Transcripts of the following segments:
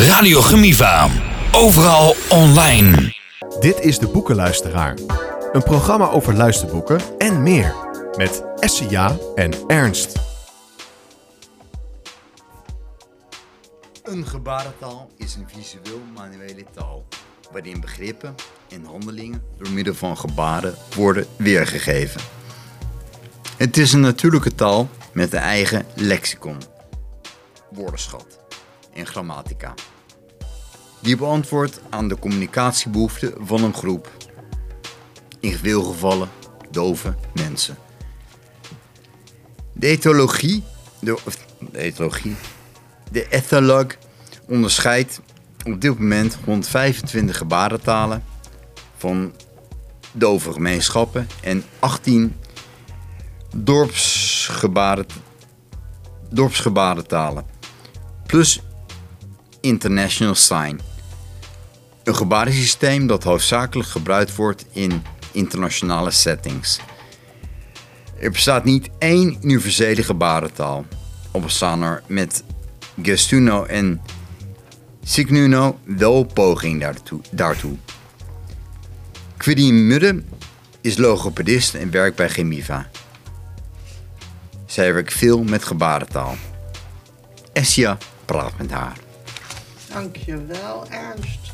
Radio Gemiva. Overal online. Dit is de Boekenluisteraar. Een programma over luisterboeken en meer. Met Essia en Ernst. Een gebarentaal is een visueel-manuele taal, waarin begrippen en handelingen door middel van gebaren worden weergegeven. Het is een natuurlijke taal met een eigen lexicon, woordenschat en grammatica. Die beantwoordt aan de communicatiebehoeften van een groep, in veel gevallen dove mensen. De etologie, de, etologie, de etholog onderscheidt op dit moment rond 25 gebarentalen van dove gemeenschappen en 18 dorpsgebaren, dorpsgebarentalen. Plus International Sign. Een gebarensysteem dat hoofdzakelijk gebruikt wordt in internationale settings. Er bestaat niet één universele gebarentaal. Al bestaan er met Gestuno en Signuno wel poging daartoe. daartoe. Quirin Mudde is logopedist en werkt bij Gemiva. Zij werkt veel met gebarentaal. Essia praat met haar. Dankjewel, Ernst.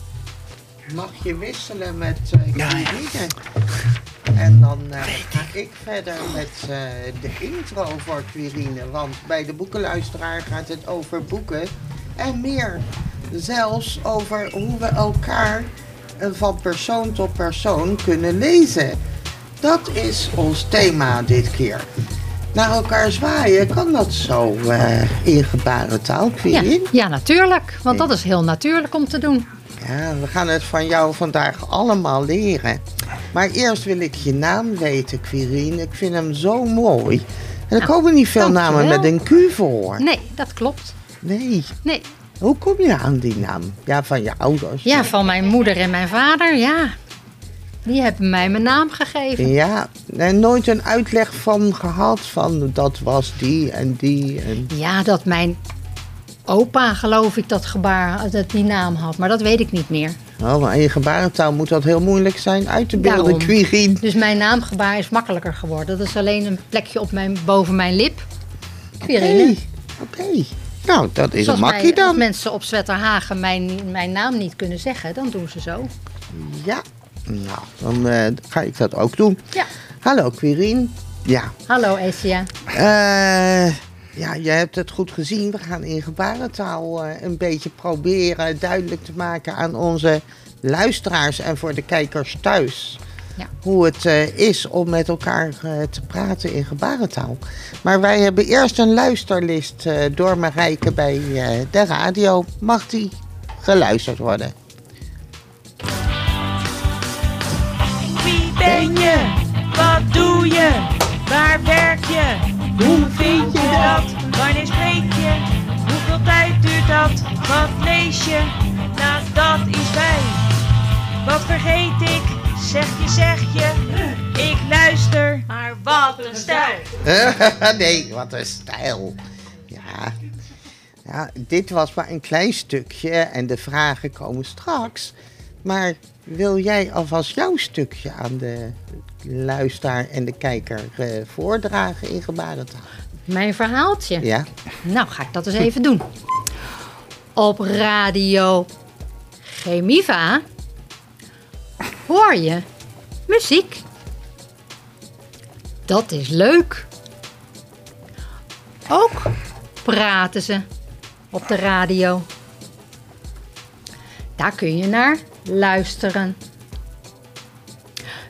Mag je wisselen met uh, Quirine? En dan eh, ga ik verder met eh, de intro voor Quirine. Want bij de boekenluisteraar gaat het over boeken en meer. Zelfs over hoe we elkaar eh, van persoon tot persoon kunnen lezen. Dat is ons thema dit keer. Naar elkaar zwaaien, kan dat zo eh, in gebarentaal, Ja, ja, natuurlijk. Want dat is heel natuurlijk om te doen. Ja, we gaan het van jou vandaag allemaal leren. Maar eerst wil ik je naam weten, Quirine. Ik vind hem zo mooi. En er Nou, komen niet veel namen met een Q voor. Nee, dat klopt. Nee. Nee. Hoe kom je aan die naam? Ja, van je ouders. Ja, van mijn moeder en mijn vader, ja. Die hebben mij mijn naam gegeven. Ja, en nooit een uitleg van gehad van dat was die en die. En... Ja, dat mijn opa, geloof ik, dat gebaar, dat die naam had. Maar dat weet ik niet meer. Oh, maar in je gebarentaal moet dat heel moeilijk zijn uit te beelden. Quirine. Dus mijn naamgebaar is makkelijker geworden. Dat is alleen een plekje op mijn, boven mijn lip. Quirine. Oké. Nou, dat is Zoals een makkie als dan. mensen op Zwetterhagen mijn, mijn naam niet kunnen zeggen, dan doen ze zo. Ja, nou, dan eh, ga ik dat ook doen. Ja. Hallo, Quirine. Ja, Hallo Essia. Eh, ja, je hebt het goed gezien. We gaan in gebarentaal eh, een beetje proberen duidelijk te maken aan onze luisteraars en voor de kijkers thuis. Ja. Hoe het is om met elkaar te praten in gebarentaal. Maar wij hebben eerst een luisterlist door Marijke bij de radio. Mag die geluisterd worden? Ben je? Wat doe je? Waar werk je? Hoe vind je dat? Wanneer spreek je? Hoeveel tijd duurt dat? Wat lees je? Nou, dat is wij. Wat vergeet ik? Zeg je, zeg je. Ik luister. Maar wat een stijl. nee, wat een stijl. Ja. ja, dit was maar een klein stukje en de vragen komen straks. Maar wil jij alvast jouw stukje aan de luisteraar en de kijker eh, voordragen in gebarentaal? Mijn verhaaltje. Ja? Nou, ga ik dat eens even doen. Op radio Chemiva hoor je muziek. Dat is leuk. Ook praten ze op de radio. Daar kun je naar luisteren.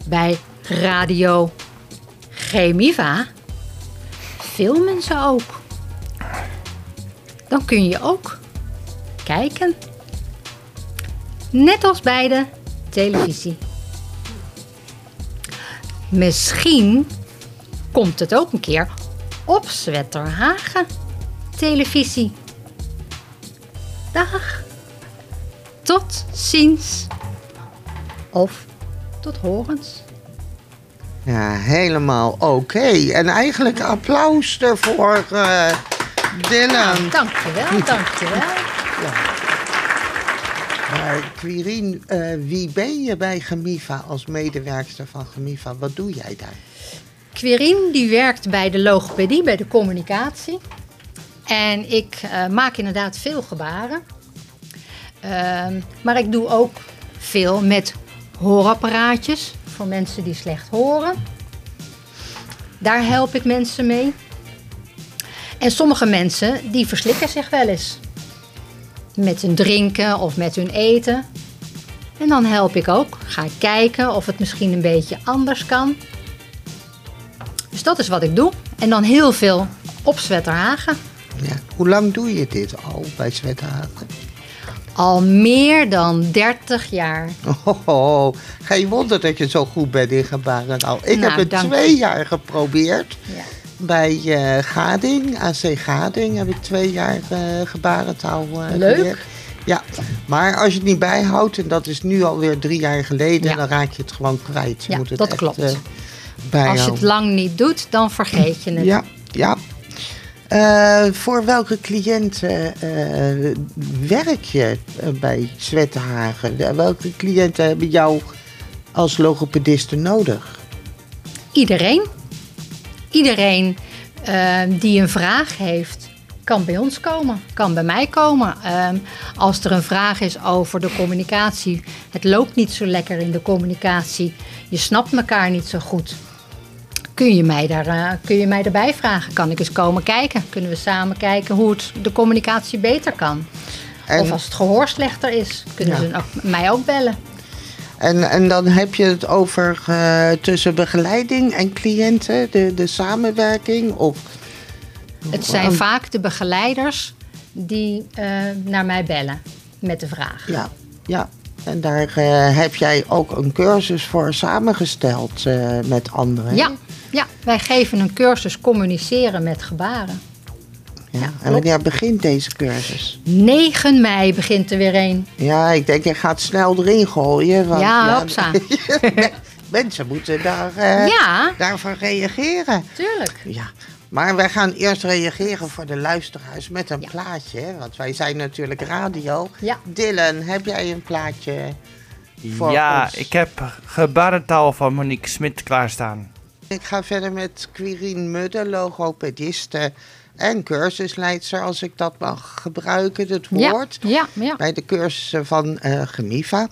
Bij radio Chemiva filmen ze ook. Dan kun je ook kijken. Net als bij de televisie. Misschien komt het ook een keer op Zwetterhagen televisie. Dag. Tot ziens. Of tot horens. Ja, helemaal oké. En eigenlijk applaus ervoor, eh Dylan. Nou, dankjewel, dankjewel. Maar Quirine, eh, wie ben je bij Gemiva als medewerkster van Gemiva? Wat doe jij daar? Quirine die werkt bij de logopedie, bij de communicatie. En ik eh, maak inderdaad veel gebaren. Ehm, maar ik doe ook veel met hoorapparaatjes voor mensen die slecht horen. Daar help ik mensen mee. En sommige mensen die verslikken zich wel eens. Met hun drinken of met hun eten. En dan help ik ook. Ga ik kijken of het misschien een beetje anders kan. Dus dat is wat ik doe. En dan heel veel op Zwetterhagen. Ja. Hoe lang doe je dit al bij Zwethagen? Al meer dan 30 jaar. Oh, geen wonder dat je zo goed bent in gebarentaal. Ik Nou, heb het dank twee jaar geprobeerd. Ja. Bij eh, Gading, AC Gading, heb ik twee jaar eh, gebarentaal eh, Leuk. geleerd. Ja, maar als je het niet bijhoudt, en dat is nu alweer drie jaar geleden, Ja. dan raak je het gewoon kwijt. Je Ja, moet het dat echt, klopt. Als je het lang niet doet, dan vergeet je het. Ja, ja. Eh, voor welke cliënten eh, werk je eh, bij Zwettenhagen? Welke cliënten hebben jou als logopediste nodig? Iedereen. Iedereen eh, die een vraag heeft, kan bij ons komen. Kan bij mij komen. Ehm, als er een vraag is over de communicatie. Het loopt niet zo lekker in de communicatie. Je snapt elkaar niet zo goed. Kun je, mij daar, eh, kun je mij erbij vragen? Kan ik eens komen kijken? Kunnen we samen kijken hoe het de communicatie beter kan? En, Of als het gehoor slechter is, kunnen Ja. ze ook, mij ook bellen. en, en dan heb je het over eh, tussen begeleiding en cliënten, de, de samenwerking? Of, Het zijn vaak de begeleiders die eh, naar mij bellen met de vraag. ja, ja. En daar heb jij ook een cursus voor samengesteld met anderen. Ja, ja, wij geven een cursus communiceren met gebaren. Ja. Ja, En wanneer begint deze cursus? 9 mei begint er weer een. Ja, ik denk, je gaat snel erin gooien. Want, Ja, hopsa. mensen moeten daar, eh, Ja, daarvan reageren. tuurlijk. Ja, maar wij gaan eerst reageren voor de luisteraars met een plaatje. hè, Want wij zijn natuurlijk radio. Ja. Dylan, heb jij een plaatje voor ja, ons? ik heb gebarentaal van Monique Smit klaarstaan. Ik ga verder met Quirine Mudde, logopediste en cursusleidster, als ik dat mag gebruiken, het woord. ja, ja. bij de cursussen van eh Gemiva.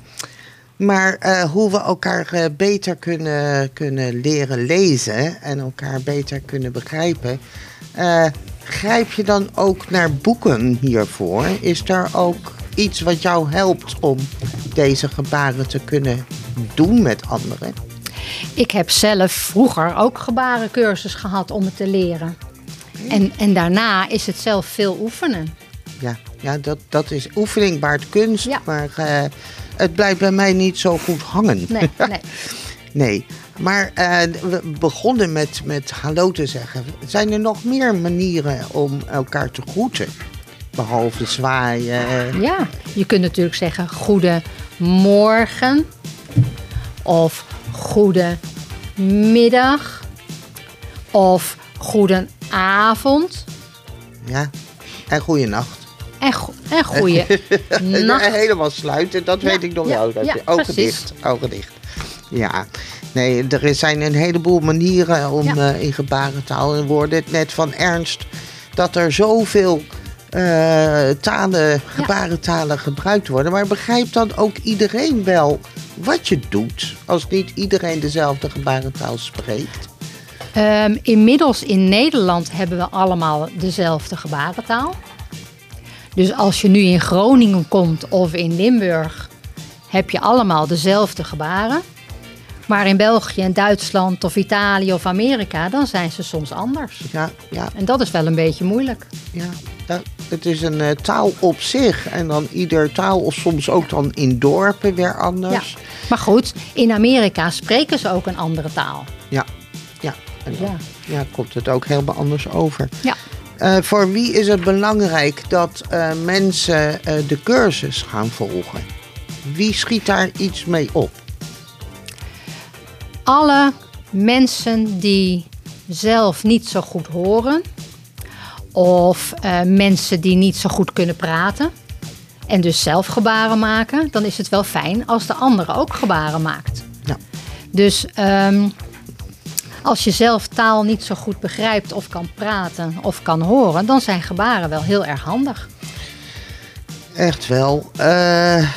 Maar eh, hoe we elkaar eh, beter kunnen, kunnen leren lezen en elkaar beter kunnen begrijpen. grijp je dan ook naar boeken hiervoor? Is er ook iets wat jou helpt om deze gebaren te kunnen doen met anderen? Ik heb zelf vroeger ook gebarencursus gehad om het te leren. En, en daarna is het zelf veel oefenen. Ja, ja dat, dat is oefening baart kunst, Ja. maar eh, het blijft bij mij niet zo goed hangen. Nee, nee. Nee, maar eh, we begonnen met, met hallo te zeggen. Zijn er nog meer manieren om elkaar te groeten? Behalve zwaaien. Ja, je kunt natuurlijk zeggen goedemorgen of goedemiddag of goedenavond Ja. En goeienacht. en, go en goeie nacht. Helemaal sluiten, dat Ja, weet ik nog ja, wel. Ja, ogen dicht, ogen dicht. Ja, nee, er zijn een heleboel manieren om eh, in gebarentaal. En het net van Ernst dat er zoveel eh, talen, gebarentalen gebruikt worden. Maar begrijpt dan ook iedereen wel wat je doet als niet iedereen dezelfde gebarentaal spreekt? Ehm, inmiddels in Nederland hebben we allemaal dezelfde gebarentaal. Dus als je nu in Groningen komt of in Limburg, heb je allemaal dezelfde gebaren. Maar in België en Duitsland of Italië of Amerika, dan zijn ze soms anders. Ja, ja, En dat is wel een beetje moeilijk. ja. Het is een eh, taal op zich. En dan ieder taal, of soms ook dan in dorpen weer Ja. anders. Maar goed, in Amerika spreken ze ook een andere taal. Ja, ja. En dan Ja. ja, komt het ook helemaal anders over. Ja. Eh, voor wie is het belangrijk dat eh, mensen de cursus gaan volgen? Wie schiet daar iets mee op? alle mensen die zelf niet zo goed horen of eh, mensen die niet zo goed kunnen praten, en dus zelf gebaren maken, dan is het wel fijn als de andere ook gebaren maakt. Ja. Dus ehm, als je zelf taal niet zo goed begrijpt of kan praten of kan horen, dan zijn gebaren wel heel erg handig. Echt wel. Eh,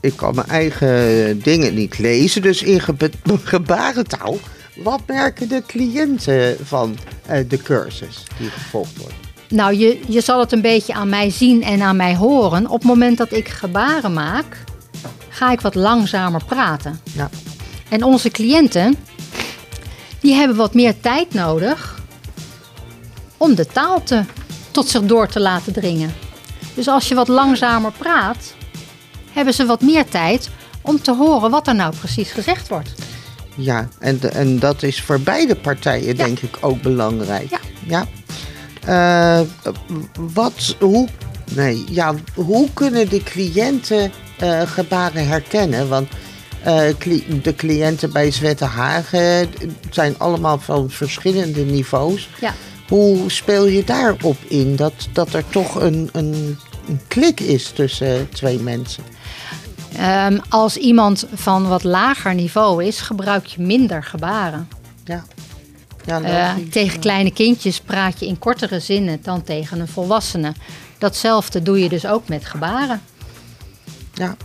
ik kan mijn eigen dingen niet lezen, dus in gebarentaal. Wat merken de cliënten van de cursus die gevolgd wordt? Nou, je, je zal het een beetje aan mij zien en aan mij horen. Op het moment dat ik gebaren maak, ga ik wat langzamer praten. Ja. En onze cliënten, die hebben wat meer tijd nodig om de taal te, tot zich door te laten dringen. Dus als je wat langzamer praat, hebben ze wat meer tijd om te horen wat er nou precies gezegd wordt. Ja, en, en dat is voor beide partijen Ja. denk ik ook belangrijk. Ja. ja. Eh, wat, hoe, nee, ja, hoe kunnen de cliënten eh, gebaren herkennen? Want eh, cli- de cliënten bij Zwette Hagen zijn allemaal van verschillende niveaus. Ja. Hoe speel je daarop in dat, dat er toch een, een, een klik is tussen twee mensen? Ehm, als iemand van wat lager niveau is, gebruik je minder gebaren. Ja. Ja, Eh, tegen kleine kindjes praat je in kortere zinnen dan tegen een volwassene. Datzelfde doe je dus ook met gebaren. Ja.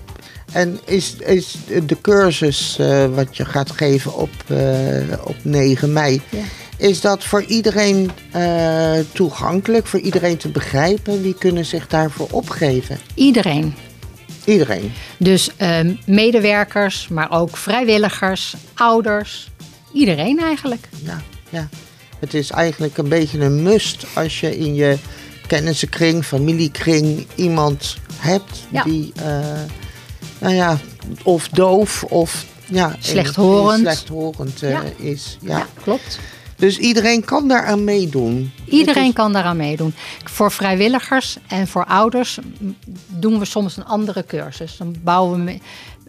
En is, is de cursus eh, wat je gaat geven op, eh, op 9 mei, Ja. is dat voor iedereen toegankelijk, voor iedereen te begrijpen? Wie kunnen zich daarvoor opgeven? Iedereen. Iedereen. Dus ehm, medewerkers, maar ook vrijwilligers, ouders. Iedereen eigenlijk. Ja, ja. Het is eigenlijk een beetje een must als je in je kennissenkring, familiekring iemand hebt Ja. die, eh, nou ja, of doof of ja, Slechthorend. slechthorend eh, Ja. is. Ja. klopt. Dus iedereen kan daaraan meedoen. Iedereen is- kan daaraan meedoen. Voor vrijwilligers en voor ouders doen we soms een andere cursus. Dan bouwen we,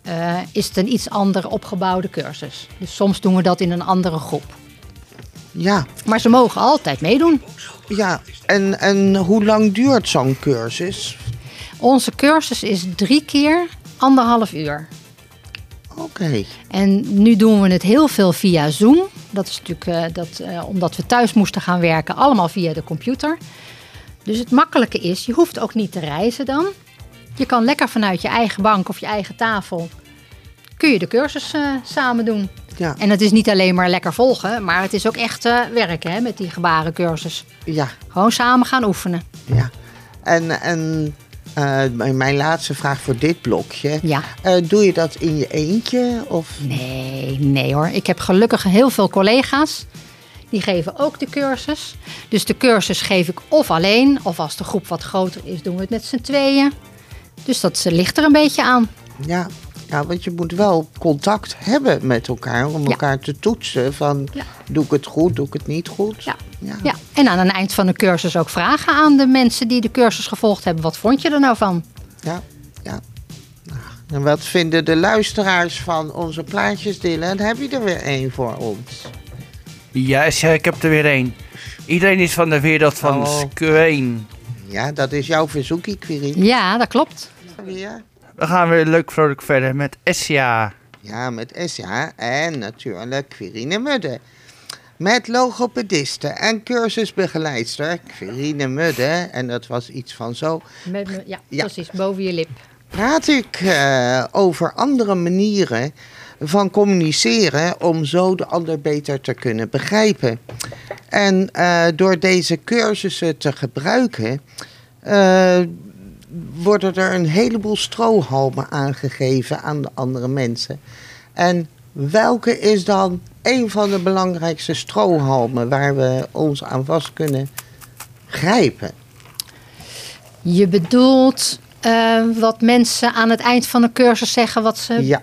eh, is het een iets andere opgebouwde cursus. Dus soms doen we dat in een andere groep. Ja, Maar ze mogen altijd meedoen. ja. En, en hoe lang duurt zo'n cursus? Onze cursus is drie keer anderhalf uur. Oké. En nu doen we het heel veel via Zoom. Dat is natuurlijk eh, dat, eh, omdat we thuis moesten gaan werken, allemaal via de computer. Dus het makkelijke is, je hoeft ook niet te reizen dan. Je kan lekker vanuit je eigen bank of je eigen tafel, kun je de cursus eh, samen doen. Ja, En het is niet alleen maar lekker volgen, maar het is ook echt eh, werken hè, met die gebarencursus. ja, Gewoon samen gaan oefenen. ja. En, en eh, mijn laatste vraag voor dit blokje. Ja. Eh, doe je dat in je eentje? Of... Nee, nee hoor. Ik heb gelukkig heel veel collega's. Die geven ook de cursus. Dus de cursus geef ik of alleen, of als de groep wat groter is, doen we het met z'n tweeën. Dus dat eh, ligt er een beetje aan. Ja, ja, want je moet wel contact hebben met elkaar om Ja. elkaar te toetsen. Van, Ja. doe ik het goed, doe ik het niet goed? Ja. ja. En aan het eind van de cursus ook vragen aan de mensen die de cursus gevolgd hebben. Wat vond je er nou van? ja, ja. Nou, En wat vinden de luisteraars van onze plaatjes, Dylan? Heb je er weer één voor ons? Ja, is- ik heb er weer één. Iedereen is van de wereld van Oh. Squeen. Ja, dat is jouw verzoekje, Quirin. Ja, dat klopt. Ja. We gaan weer leuk vrolijk verder met Essia. Ja, met Esja en natuurlijk Quirine Mudde. Met logopediste en cursusbegeleidster Quirine Mudde. En dat was iets van zo. Met, me- ja, Ja. precies. Boven je lip. Praat ik eh, over andere manieren van communiceren om zo de ander beter te kunnen begrijpen. En eh, door deze cursussen te gebruiken, eh, worden er een heleboel strohalmen aangegeven aan de andere mensen. En welke is dan een van de belangrijkste strohalmen waar we ons aan vast kunnen grijpen? Je bedoelt eh, wat mensen aan het eind van de cursus zeggen wat ze Ja,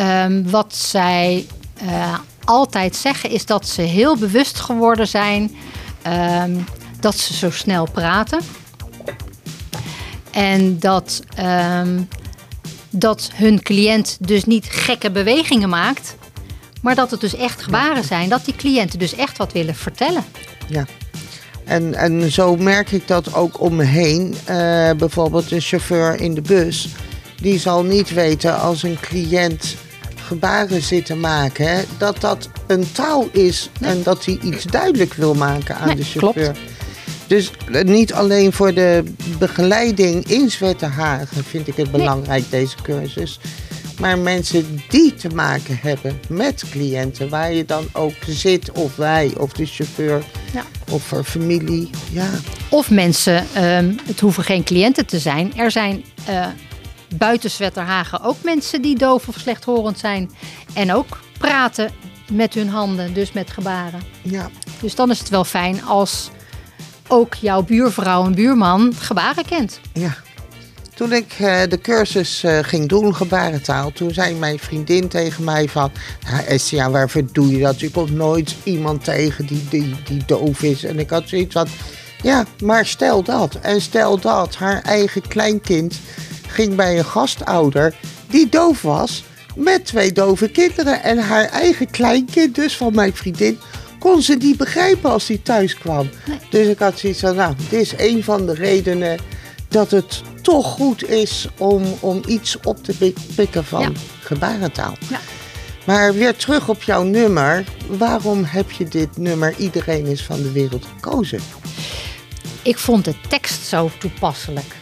Ehm, wat zij eh, altijd zeggen is dat ze heel bewust geworden zijn ehm, dat ze zo snel praten. En dat, ehm, dat hun cliënt dus niet gekke bewegingen maakt, maar dat het dus echt gebaren zijn. Dat die cliënten dus echt wat willen vertellen. ja. En, en zo merk ik dat ook om me heen. Eh, bijvoorbeeld een chauffeur in de bus. Die zal niet weten als een cliënt gebaren zit te maken. hè, dat dat een taal is. En dat hij iets duidelijk wil maken aan Nee, de chauffeur. klopt. Dus eh, niet alleen voor de begeleiding in Zwettenhagen vind ik het belangrijk, deze cursus. Maar mensen die te maken hebben met cliënten, waar je dan ook zit, of wij, of de chauffeur, Ja. of familie. Ja, Of mensen, ehm, het hoeven geen cliënten te zijn. Er zijn eh, buiten Zwetterhagen ook mensen die doof of slechthorend zijn. En ook praten met hun handen, dus met gebaren. ja, Dus dan is het wel fijn als ook jouw buurvrouw en buurman gebaren kent. ja. Toen ik eh, de cursus eh, ging doen, gebarentaal, toen zei mijn vriendin tegen mij van... Ja, Essia, waarvoor doe je dat? Je komt nooit iemand tegen die, die, die doof is. En ik had zoiets van, ja, maar stel dat. En stel dat haar eigen kleinkind ging bij een gastouder die doof was... met twee dove kinderen. En haar eigen kleinkind, dus van mijn vriendin... kon ze niet begrijpen als hij thuis kwam. Dus ik had zoiets van, nou, dit is een van de redenen dat het toch goed is om, om iets op te pik- pikken van Ja. gebarentaal. Ja. Maar weer terug op jouw nummer. Waarom heb je dit nummer Iedereen is van de wereld gekozen? Ik vond de tekst zo toepasselijk.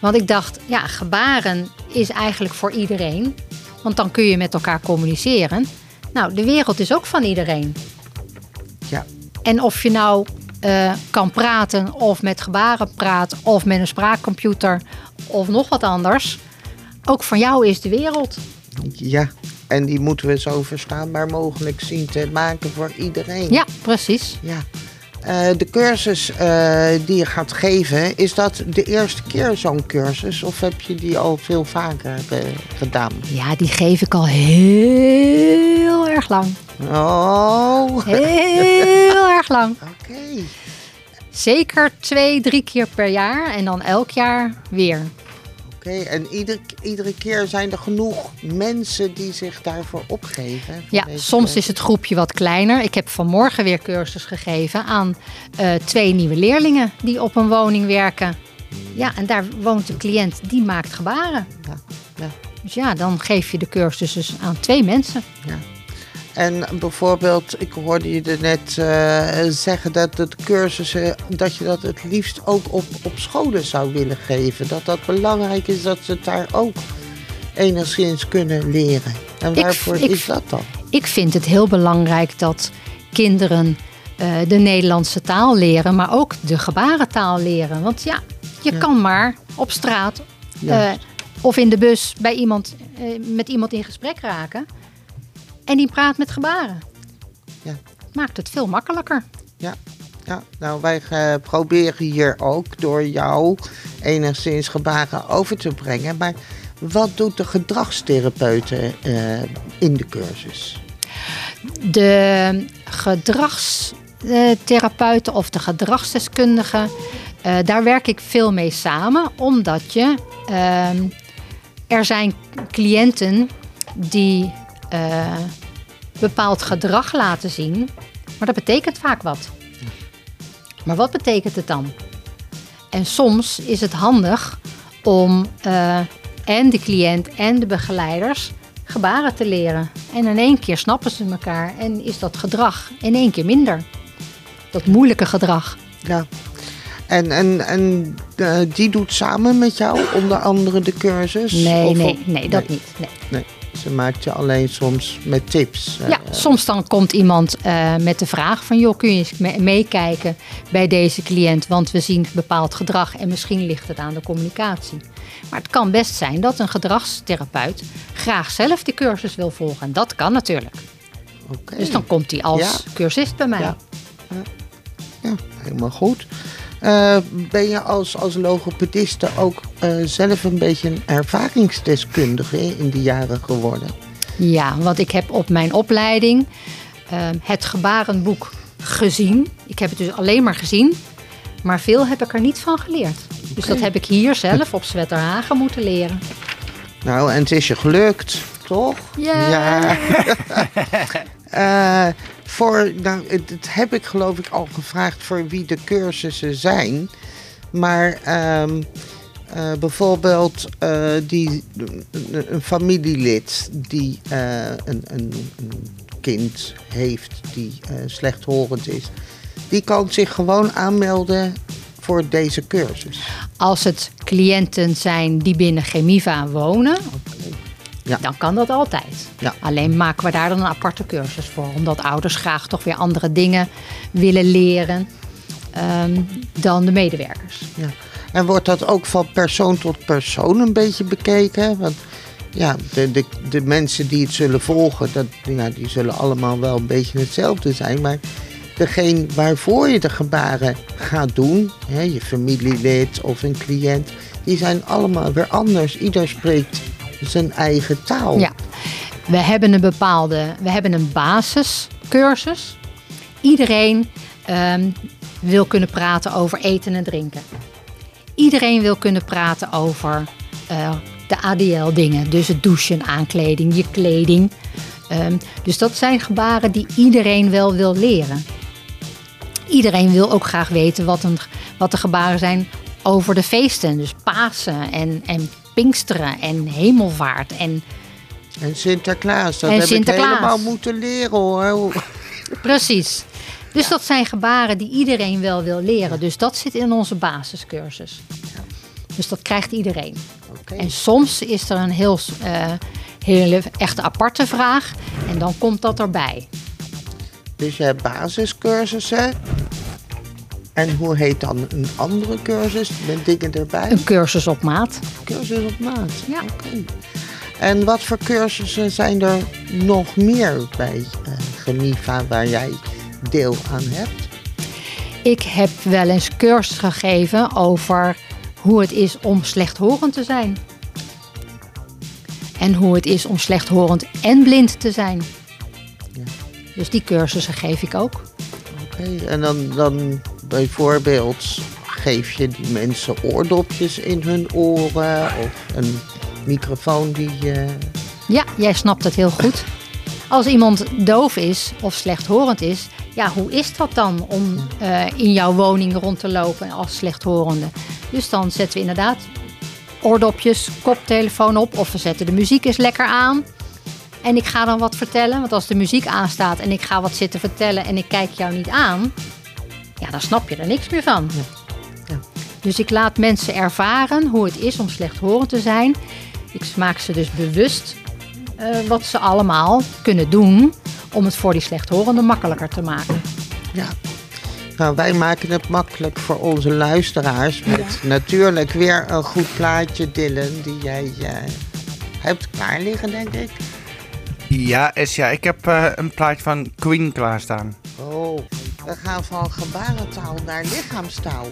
Want ik dacht, ja, gebaren is eigenlijk voor iedereen. Want dan kun je met elkaar communiceren. Nou, de wereld is ook van iedereen. Ja, En of je nou eh, kan praten of met gebaren praat of met een spraakcomputer of nog wat anders. Ook van jou is de wereld. ja. En die moeten we zo verstaanbaar mogelijk zien te maken voor iedereen. Ja, precies. Ja. Eh, de cursus eh, die je gaat geven, is dat de eerste keer zo'n cursus? Of heb je die al veel vaker gedaan? Ja, die geef ik al heel erg lang. Oh, Heel erg lang. oké. Zeker twee, drie keer per jaar en dan elk jaar weer. Oké, en ieder, iedere keer zijn er genoeg mensen die zich daarvoor opgeven. voor Ja, soms is het groepje wat kleiner. Ik heb vanmorgen weer cursus gegeven aan eh, twee nieuwe leerlingen die op een woning werken. Ja, en daar woont een cliënt die maakt gebaren. Ja, ja, Dus ja, dan geef je de cursus dus aan twee mensen. ja. En bijvoorbeeld, ik hoorde je er net eh, zeggen dat de cursussen, dat je dat het liefst ook op, op scholen zou willen geven. Dat dat belangrijk is dat ze het daar ook enigszins kunnen leren. En waarvoor ik- is dat dan? Ik vind het heel belangrijk dat kinderen eh, de Nederlandse taal leren, maar ook de gebarentaal leren. Want ja, je Ja. kan maar op straat eh, of in de bus bij iemand, eh, met iemand in gesprek raken. En die praat met gebaren. Ja. Maakt het veel makkelijker. Ja, ja. nou wij eh, proberen hier ook door jou enigszins gebaren over te brengen. Maar wat doet de gedragstherapeute eh, in de cursus? De gedragstherapeuten of de gedragsdeskundigen, eh, daar werk ik veel mee samen. Omdat je, ehm, er zijn cliënten die eh, bepaald gedrag laten zien. Maar dat betekent vaak wat. Maar wat betekent het dan? En soms is het handig om eh, en de cliënt en de begeleiders gebaren te leren. En in één keer snappen ze elkaar en is dat gedrag in één keer minder. Dat moeilijke gedrag. Ja. En, en, en eh, die doet samen met jou onder andere de cursus? Nee, Of nee, nee, dat niet. Nee. Nee, ze maakt je alleen soms met tips. eh, Ja, soms dan komt iemand eh, met de vraag van... joh, kun je eens me- meekijken bij deze cliënt... want we zien bepaald gedrag en misschien ligt het aan de communicatie. Maar het kan best zijn dat een gedragstherapeut... graag zelf die cursus wil volgen. En dat kan natuurlijk. Oké. Dus dan komt hij als Ja. cursist bij mij. Ja. Ja, helemaal goed. Eh, ben je als, als logopediste ook eh, zelf een beetje een ervaringsdeskundige in de jaren geworden? Ja, want ik heb op mijn opleiding eh, het gebarenboek gezien. Ik heb het dus alleen maar gezien, maar veel heb ik er niet van geleerd. Dus dat heb ik hier zelf op Zwetterhagen moeten leren. Nou, en het is je gelukt, toch? Ja. Ja. Voor, nou, het heb ik geloof ik al gevraagd voor wie de cursussen zijn. Maar ehm, eh, bijvoorbeeld eh, die, een, familielid die eh, een, een, kind heeft die slechthorend is. Die kan zich gewoon aanmelden voor deze cursus. Als het cliënten zijn die binnen Chemiva wonen, Ja. dan kan dat altijd. Ja. Alleen maken we daar dan een aparte cursus voor. Omdat ouders graag toch weer andere dingen willen leren ehm, dan de medewerkers. Ja. En wordt dat ook van persoon tot persoon een beetje bekeken? Want ja, de, de, de mensen die het zullen volgen, dat, die zullen allemaal wel een beetje hetzelfde zijn. Maar degene waarvoor je de gebaren gaat doen, hè, je familielid of een cliënt, die zijn allemaal weer anders. Ieder spreekt zijn eigen taal. Ja. We hebben een bepaalde, we hebben een basiscursus. Iedereen ehm, wil kunnen praten over eten en drinken. Iedereen wil kunnen praten over eh, de ADL-dingen. Dus het douchen, aankleding, je kleding. Ehm, dus dat zijn gebaren die iedereen wel wil leren. Iedereen wil ook graag weten wat, een, wat de gebaren zijn over de feesten. Dus Pasen en, en Pinksteren en Hemelvaart en En Sinterklaas, dat En heb Sinterklaas. ik helemaal moeten leren hoor. Precies. Dus dat zijn gebaren die iedereen wel wil leren. Dus dat zit in onze basiscursus. Dus dat krijgt iedereen. En soms is er een heel, eh, hele echte aparte vraag. En dan komt dat erbij. Dus je hebt basiscursussen. En hoe heet dan een andere cursus met dingen erbij? Een cursus op maat. cursus op maat. Ja. En wat voor cursussen zijn er nog meer bij eh Gemiva waar jij deel aan hebt? Ik heb wel eens cursus gegeven over hoe het is om slechthorend te zijn. En hoe het is om slechthorend en blind te zijn. Ja. Dus die cursussen geef ik ook. Oké. En dan, dan bijvoorbeeld geef je die mensen oordopjes in hun oren of een microfoon die... eh, Ja, jij snapt het heel goed. Als iemand doof is of slechthorend is, ja, hoe is dat dan om eh, in jouw woning rond te lopen als slechthorende? Dus dan zetten we inderdaad oordopjes, koptelefoon op of we zetten de muziek eens lekker aan. En ik ga dan wat vertellen, want als de muziek aanstaat en ik ga wat zitten vertellen en ik kijk jou niet aan, ja, dan snap je er niks meer van. Ja. Dus ik laat mensen ervaren hoe het is om slechthorend te zijn. Ik maak ze dus bewust eh, wat ze allemaal kunnen doen om het voor die slechthorenden makkelijker te maken. Ja. Nou, wij maken het makkelijk voor onze luisteraars met natuurlijk weer een goed plaatje, Dylan, die jij eh, hebt klaar liggen, denk ik. Ja, Esja, ik heb eh, een plaatje van Queen klaarstaan. Oh, we gaan van gebarentaal naar lichaamstaal.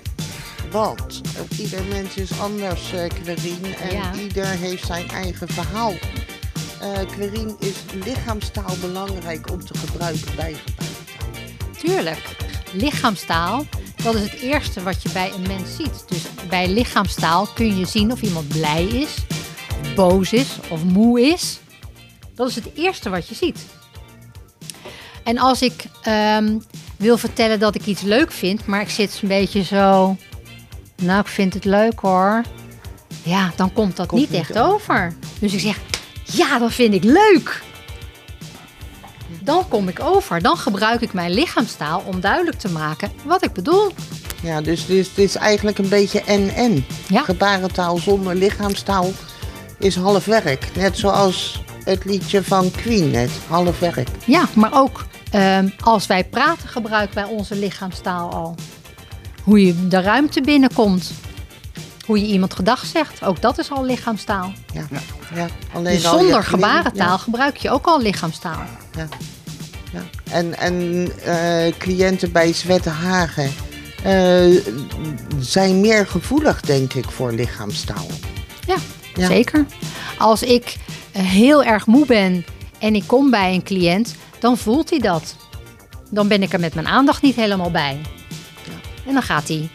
Want eh, ieder mens is anders, Querien, en Ja. ieder heeft zijn eigen verhaal. Querien, is lichaamstaal belangrijk om te gebruiken bij gebarentaal? Tuurlijk, lichaamstaal, dat is het eerste wat je bij een mens ziet. Dus bij lichaamstaal kun je zien of iemand blij is, boos is of moe is. Dat is het eerste wat je ziet. En als ik ehm, wil vertellen dat ik iets leuk vind, maar ik zit een beetje zo. Nou, ik vind het leuk hoor. Ja, dan komt dat Komt niet niet echt over. Dus ik zeg, ja, dat vind ik leuk. Dan kom ik over. Dan gebruik ik mijn lichaamstaal om duidelijk te maken wat ik bedoel. Ja, dus dit is, dit is eigenlijk een beetje en-en. Ja. Gebarentaal zonder lichaamstaal is half werk. Net zoals het liedje van Queen net, half werk. Ja, maar ook ehm, als wij praten gebruiken wij onze lichaamstaal al. Hoe je de ruimte binnenkomt. Hoe je iemand gedag zegt. Ook dat is al lichaamstaal. Ja, ja. Alleen Dus al je zonder gebarentaal gebruik je ook al lichaamstaal. Ja, ja. En, en eh, cliënten bij Zwette Hagen eh, zijn meer gevoelig, denk ik, voor lichaamstaal. Ja, Ja. zeker. Als ik eh, heel erg moe ben en ik kom bij een cliënt, dan voelt hij dat. Dan ben ik er met mijn aandacht niet helemaal bij. En dan gaat hij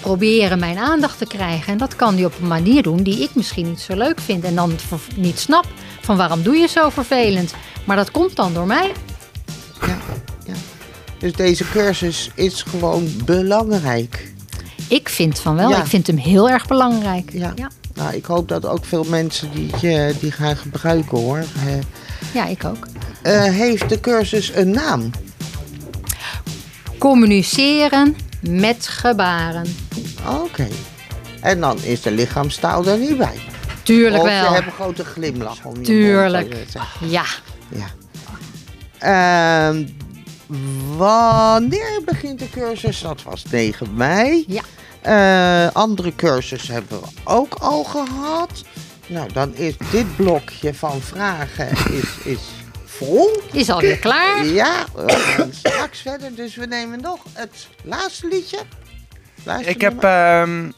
proberen mijn aandacht te krijgen. En dat kan hij op een manier doen die ik misschien niet zo leuk vind. En dan niet snap van waarom doe je zo vervelend. Maar dat komt dan door mij. Dus deze cursus is gewoon belangrijk. Ik vind van wel. Ja. Ik vind hem heel erg belangrijk. Ja. ja. Nou, ik hoop dat ook veel mensen die, eh, die gaan gebruiken hoor. Eh, Ja, ik ook. Eh, heeft de cursus een naam? Communiceren met gebaren. Oké. En dan is de lichaamstaal er niet bij. Tuurlijk of wel. je hebt een grote glimlach om je Tuurlijk. mond. Ja. Ja. Ehm, wanneer begint de cursus? Dat was 9 mei. Ja. Eh, andere cursus hebben we ook al gehad. Nou, dan is dit blokje van vragen is, is vol. Is alweer klaar. Ja, we gaan straks verder. Dus we nemen nog het laatste liedje. Laatste Ik heb ehm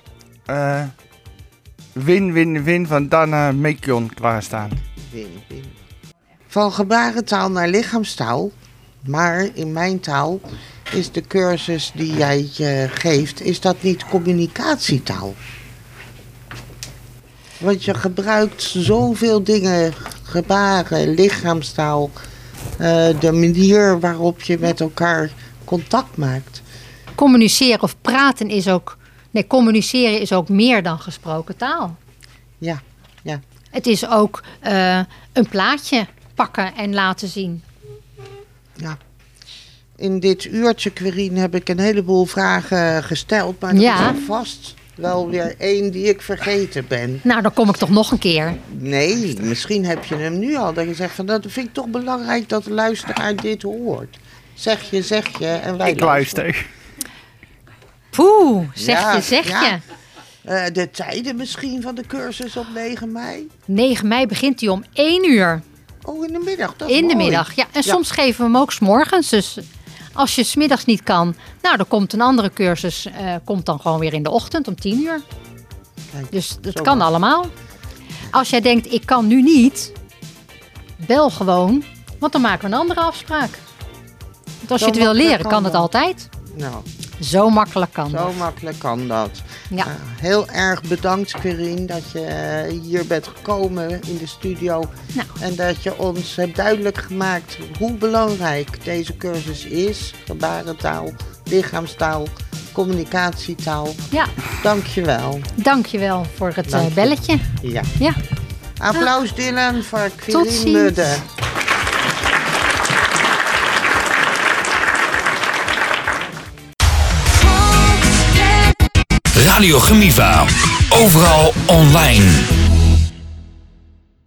eh, Win Win Win van Dana Mekion klaarstaan. Win, win. Van gebarentaal naar lichaamstaal. Maar in mijn taal is de cursus die jij eh, geeft, is dat niet communicatietaal? Want je gebruikt zoveel dingen, gebaren, lichaamstaal, eh, de manier waarop je met elkaar contact maakt. Communiceren of praten is ook. Nee, communiceren is ook meer dan gesproken taal. Ja, ja. Het is ook eh, een plaatje pakken en laten zien. Ja. In dit uurtje, Querine, heb ik een heleboel vragen gesteld. Maar er Ja. is vast wel weer één die ik vergeten ben. Nou, dan kom ik toch nog een keer. Nee, misschien heb je hem nu al. Dat je zegt van dat vind ik toch belangrijk dat de luisteraar dit hoort. Zeg je, zeg je en wij Ik luisteren. luister. Poeh, zeg Ja, je, zeg ja. je. Eh, de tijden misschien van de cursus op 9 mei? 9 mei begint hij om 1 uur Oh, in de middag. Dat is in de mooi. middag. Ja, en Ja. soms geven we hem ook 's morgens. Dus als je 's middags niet kan, nou, dan komt een andere cursus. eh, komt dan gewoon weer in de ochtend om 10 uur. Kijk, Dus dat kan maar. allemaal. Als jij denkt, ik kan nu niet, bel gewoon. Want dan maken we een andere afspraak. Want als je het wil leren, kan kan het altijd. Nou, Zo makkelijk kan zo dat. makkelijk kan dat. Ja. Nou, heel erg bedankt, Querine, dat je hier bent gekomen in de studio. Nou. En dat je ons hebt duidelijk gemaakt hoe belangrijk deze cursus is. Gebarentaal, lichaamstaal, communicatietaal. Ja, Dank je wel. dankjewel voor het eh, je. belletje. Ja. Ja. Applaus Dylan voor ziens. Mudde. Radio Gemiva. Overal online.